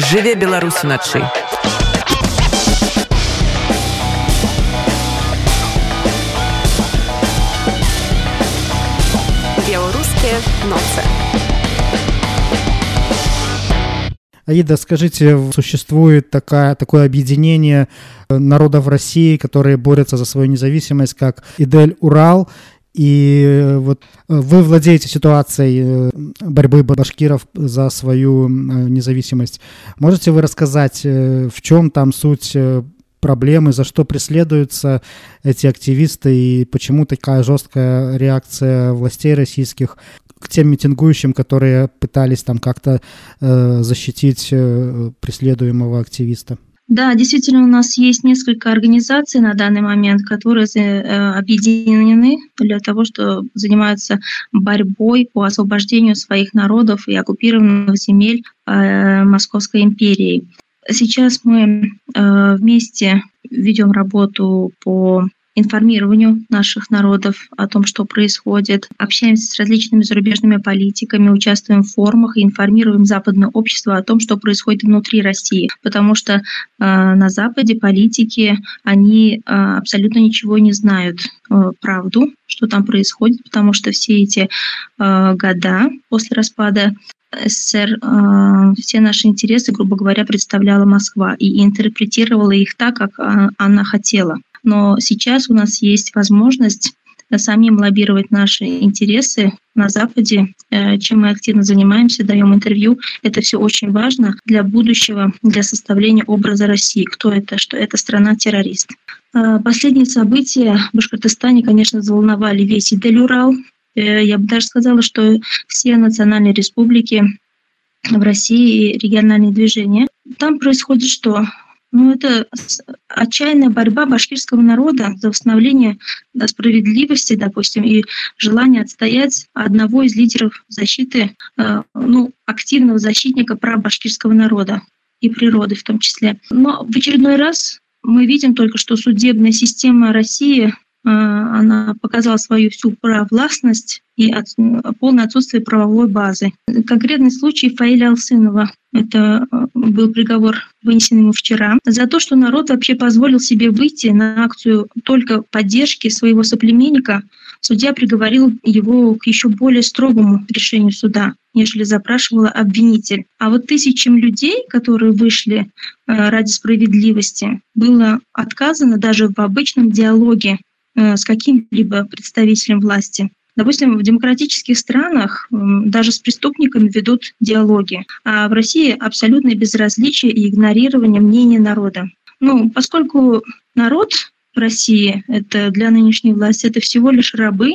Жыве Беларусь уначы. Белорусские ноцы. Аида, скажите, существует такая, такое объединение народов России, которые борются за свою независимость, как Идель Урал, и э, вот э, вы владеете ситуацией э, борьбы башкиров за свою независимость. Можете вы рассказать, в чем там суть проблемы, за что преследуются эти активисты и почему такая жесткая реакция властей российских к тем митингующим, которые пытались там как-то э, защитить э, преследуемого активиста? Да, действительно, у нас есть несколько организаций на данный момент, которые э, объединены для того, чтобы занимаются борьбой по освобождению своих народов и оккупированных земель э, Московской империи. Сейчас мы э, вместе ведем работу по информированию наших народов о том, что происходит. Общаемся с различными зарубежными политиками, участвуем в форумах и информируем западное общество о том, что происходит внутри России. Потому что э, на Западе политики, они э, абсолютно ничего не знают э, правду, что там происходит, потому что все эти э, года после распада СССР э, все наши интересы, грубо говоря, представляла Москва и интерпретировала их так, как э, она хотела. Но сейчас у нас есть возможность самим лоббировать наши интересы на Западе, э, чем мы активно занимаемся, даем интервью. Это все очень важно для будущего, для составления образа России. Кто это? Что это страна-террорист. Э, последние события в Башкортостане, конечно, заволновали весь Идель-Урал. Э, я бы даже сказала, что все национальные республики в России и региональные движения. Там происходит что? Ну, это отчаянная борьба башкирского народа за восстановление справедливости, допустим, и желание отстоять одного из лидеров защиты, э, ну, активного защитника прав башкирского народа и природы в том числе. Но в очередной раз мы видим только, что судебная система России а, она показала свою всю правовластность и от, полное отсутствие правовой базы. Конкретный случай Фаиля Алсынова. Это а, был приговор, вынесенный ему вчера, за то, что народ вообще позволил себе выйти на акцию только поддержки своего соплеменника. Судья приговорил его к еще более строгому решению суда, нежели запрашивала обвинитель. А вот тысячам людей, которые вышли а, ради справедливости, было отказано даже в обычном диалоге Э, с каким-либо представителем власти. Допустим, в демократических странах даже с преступниками ведут диалоги, а в России абсолютное безразличие и игнорирование мнения народа. Ну, поскольку народ в России это для нынешней власти это всего лишь рабы,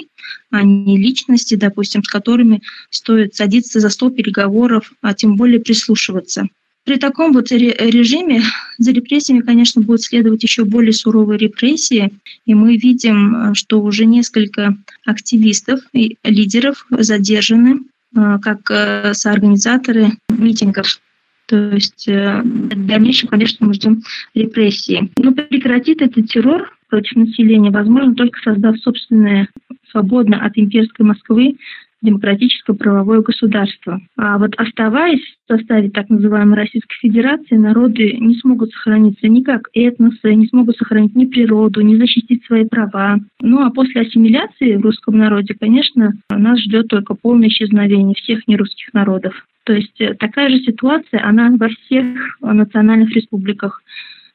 а не личности, допустим, с которыми стоит садиться за стол переговоров, а тем более прислушиваться. При таком вот режиме за репрессиями, конечно, будут следовать еще более суровые репрессии. И мы видим, э, что уже несколько активистов и лидеров задержаны э, как э, соорганизаторы митингов. То есть в дальнейшем, конечно, мы ждем репрессии. Но прекратит этот террор против населения возможно только создав собственное свободно от имперской Москвы демократическое правовое государство. А вот оставаясь в составе так называемой Российской Федерации, народы не смогут сохраниться ни как этносы, не смогут сохранить ни природу, ни защитить свои права. Ну а после ассимиляции в русском народе, конечно, нас ждет только полное исчезновение всех нерусских народов. То есть э, такая же ситуация, она во всех национальных республиках.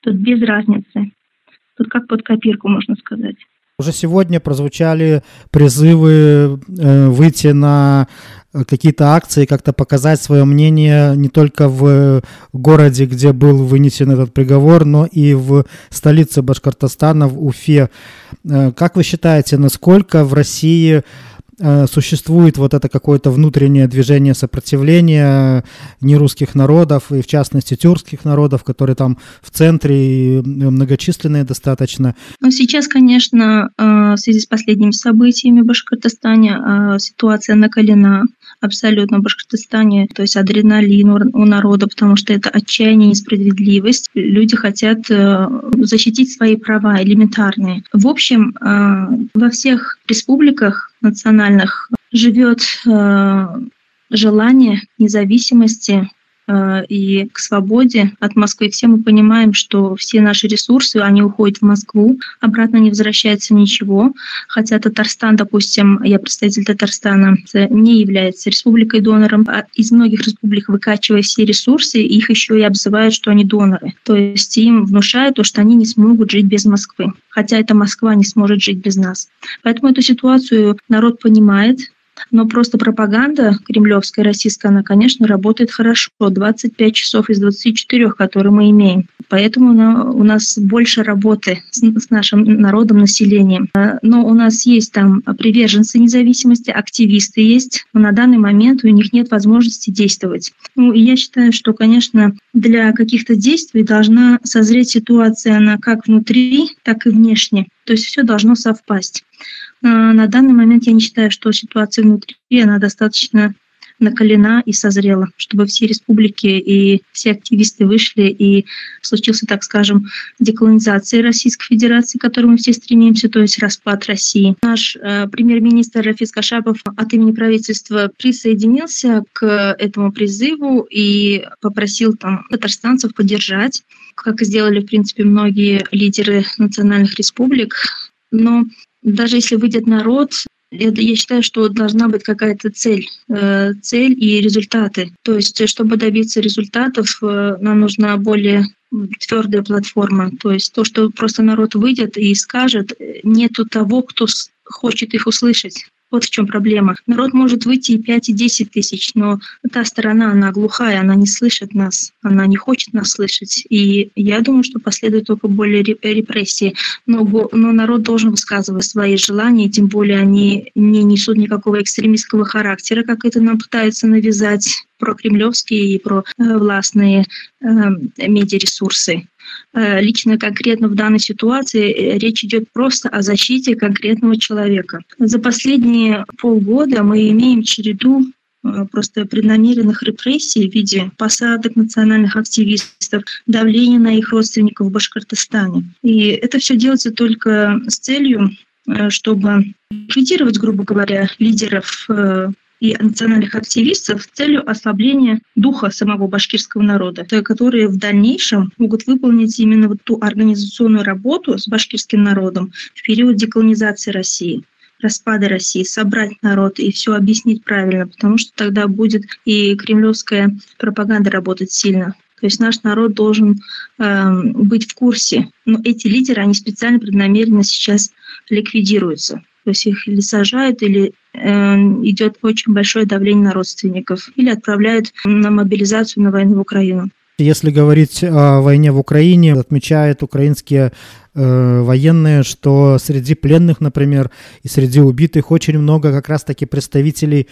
Тут без разницы. Тут как под копирку, можно сказать. Уже сегодня прозвучали призывы э, выйти на какие-то акции, как-то показать свое мнение не только в городе, где был вынесен этот приговор, но и в столице Башкортостана, в Уфе. Э, как вы считаете, насколько в России Э, существует вот это какое-то внутреннее движение сопротивления нерусских народов, и в частности тюркских народов, которые там в центре и многочисленные достаточно. Ну, сейчас, конечно, э, в связи с последними событиями в Башкортостане э, ситуация накалена абсолютно в Башкортостане, то есть адреналин у народа, потому что это отчаяние, несправедливость. Люди хотят защитить свои права элементарные. В общем, во всех республиках национальных живет э, желание независимости э, и к свободе от Москвы. Все мы понимаем, что все наши ресурсы, они уходят в Москву, обратно не возвращается ничего. Хотя Татарстан, допустим, я представитель Татарстана, не является республикой донором. А из многих республик, выкачивая все ресурсы, их еще и обзывают, что они доноры. То есть им внушают то, что они не смогут жить без Москвы. Хотя эта Москва не сможет жить без нас. Поэтому эту ситуацию народ понимает, но просто пропаганда кремлевская, российская, она, конечно, работает хорошо. 25 часов из 24, которые мы имеем. Поэтому у нас больше работы с нашим народом, населением. А, но у нас есть там приверженцы независимости, активисты есть, но на данный момент у них нет возможности действовать. Ну, и я считаю, что, конечно, для каких-то действий должна созреть ситуация, она как внутри, так и внешне. То есть все должно совпасть. А, на данный момент я не считаю, что ситуация внутри, она достаточно накалена и созрела, чтобы все республики и все активисты вышли и случился, так скажем, деколонизация Российской Федерации, к которой мы все стремимся, то есть распад России. Наш э, премьер-министр Рафис Кашапов от имени правительства присоединился к этому призыву и попросил там татарстанцев поддержать, как сделали, в принципе, многие лидеры национальных республик. Но даже если выйдет народ, я считаю, что должна быть какая-то цель, э, цель и результаты. То есть, чтобы добиться результатов, э, нам нужна более твердая платформа. То есть то, что просто народ выйдет и скажет, э, нету того, кто хочет их услышать. Вот в чем проблема. Народ может выйти и 5, и 10 тысяч, но та сторона, она глухая, она не слышит нас, она не хочет нас слышать. И я думаю, что последует только более репрессии. Но, но народ должен высказывать свои желания, тем более они не несут никакого экстремистского характера, как это нам пытаются навязать про кремлевские и про э, властные э, медиаресурсы. Э, лично конкретно в данной ситуации э, речь идет просто о защите конкретного человека. За последние полгода мы имеем череду э, просто преднамеренных репрессий в виде посадок национальных активистов, давления на их родственников в Башкортостане. И это все делается только с целью чтобы ликвидировать, грубо говоря, лидеров и национальных активистов с целью ослабления духа самого башкирского народа, которые в дальнейшем могут выполнить именно вот ту организационную работу с башкирским народом в период деколонизации России распада России, собрать народ и все объяснить правильно, потому что тогда будет и кремлевская пропаганда работать сильно. То есть наш народ должен э, быть в курсе. Но эти лидеры, они специально преднамеренно сейчас ликвидируются. То есть их или сажают, или э, идет очень большое давление на родственников, или отправляют на мобилизацию на войну в Украину. Если говорить о войне в Украине, отмечают украинские э, военные, что среди пленных, например, и среди убитых очень много как раз-таки представителей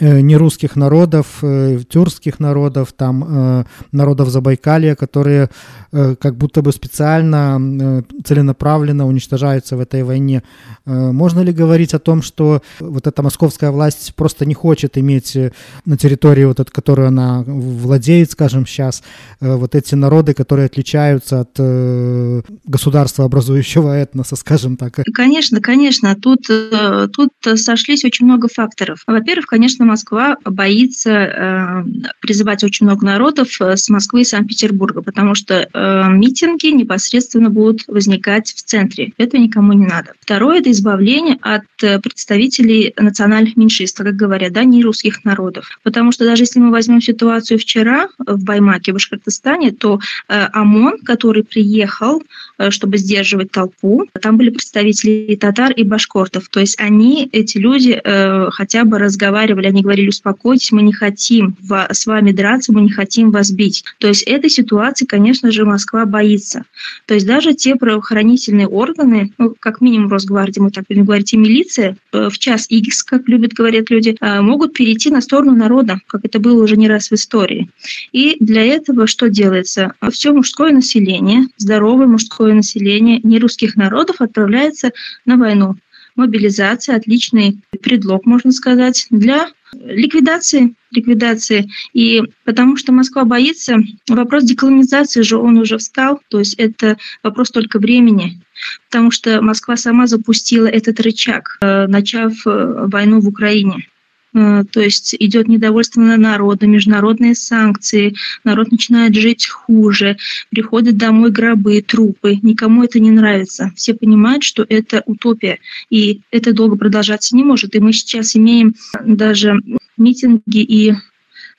нерусских народов, э, тюркских народов, там э, народов Забайкалья, которые э, как будто бы специально, э, целенаправленно уничтожаются в этой войне. Э, можно ли говорить о том, что вот эта московская власть просто не хочет иметь э, на территории, вот от которой она владеет, скажем, сейчас, э, вот эти народы, которые отличаются от э, государства образующего этноса, скажем так. Конечно, конечно. Тут, э, тут сошлись очень много факторов. Во-первых, конечно, Москва боится э, призывать очень много народов э, с Москвы и Санкт-Петербурга, потому что э, митинги непосредственно будут возникать в центре. Это никому не надо. Второе – это избавление от э, представителей национальных меньшинств, как говорят, да, не русских народов. Потому что даже если мы возьмем ситуацию вчера в Баймаке, в Башкортостане, то э, ОМОН, который приехал, э, чтобы сдерживать толпу. Там были представители татар и башкортов. То есть они, эти люди, э, хотя бы разговаривали, они говорили, успокойтесь, мы не хотим с вами драться, мы не хотим вас бить. То есть этой ситуации, конечно же, Москва боится. То есть даже те правоохранительные органы, ну, как минимум Росгвардия, мы так будем говорить, и милиция, э, в час X, как любят говорить люди, э, могут перейти на сторону народа, как это было уже не раз в истории. И для этого что делается? Все мужское население, здоровое мужское население, нерусских народов отправляется на войну. Мобилизация – отличный предлог, можно сказать, для ликвидации, ликвидации. И потому что Москва боится, вопрос деколонизации же он уже встал, то есть это вопрос только времени, потому что Москва сама запустила этот рычаг, э, начав э, войну в Украине. Э, то есть идет недовольство на народа, международные санкции, народ начинает жить хуже, приходят домой гробы, трупы, никому это не нравится. Все понимают, что это утопия, и это долго продолжаться не может. И мы сейчас имеем даже митинги и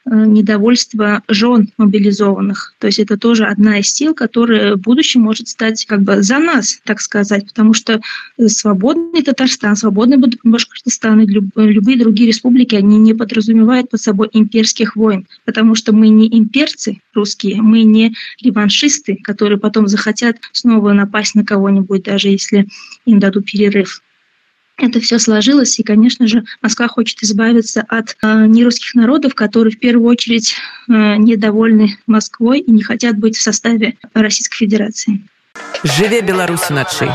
недовольство жен мобилизованных. То есть это тоже одна из сил, которая в будущем может стать как бы за нас, так сказать, потому что свободный Татарстан, свободный Башкортостан и любые другие республики, они не подразумевают под собой имперских войн, потому что мы не имперцы русские, мы не реваншисты, которые потом захотят снова напасть на кого-нибудь, даже если им дадут перерыв это все сложилось, и, конечно же, Москва хочет избавиться от э, нерусских народов, которые в первую очередь э, недовольны Москвой и не хотят быть в составе Российской Федерации. Живе Беларусь начай!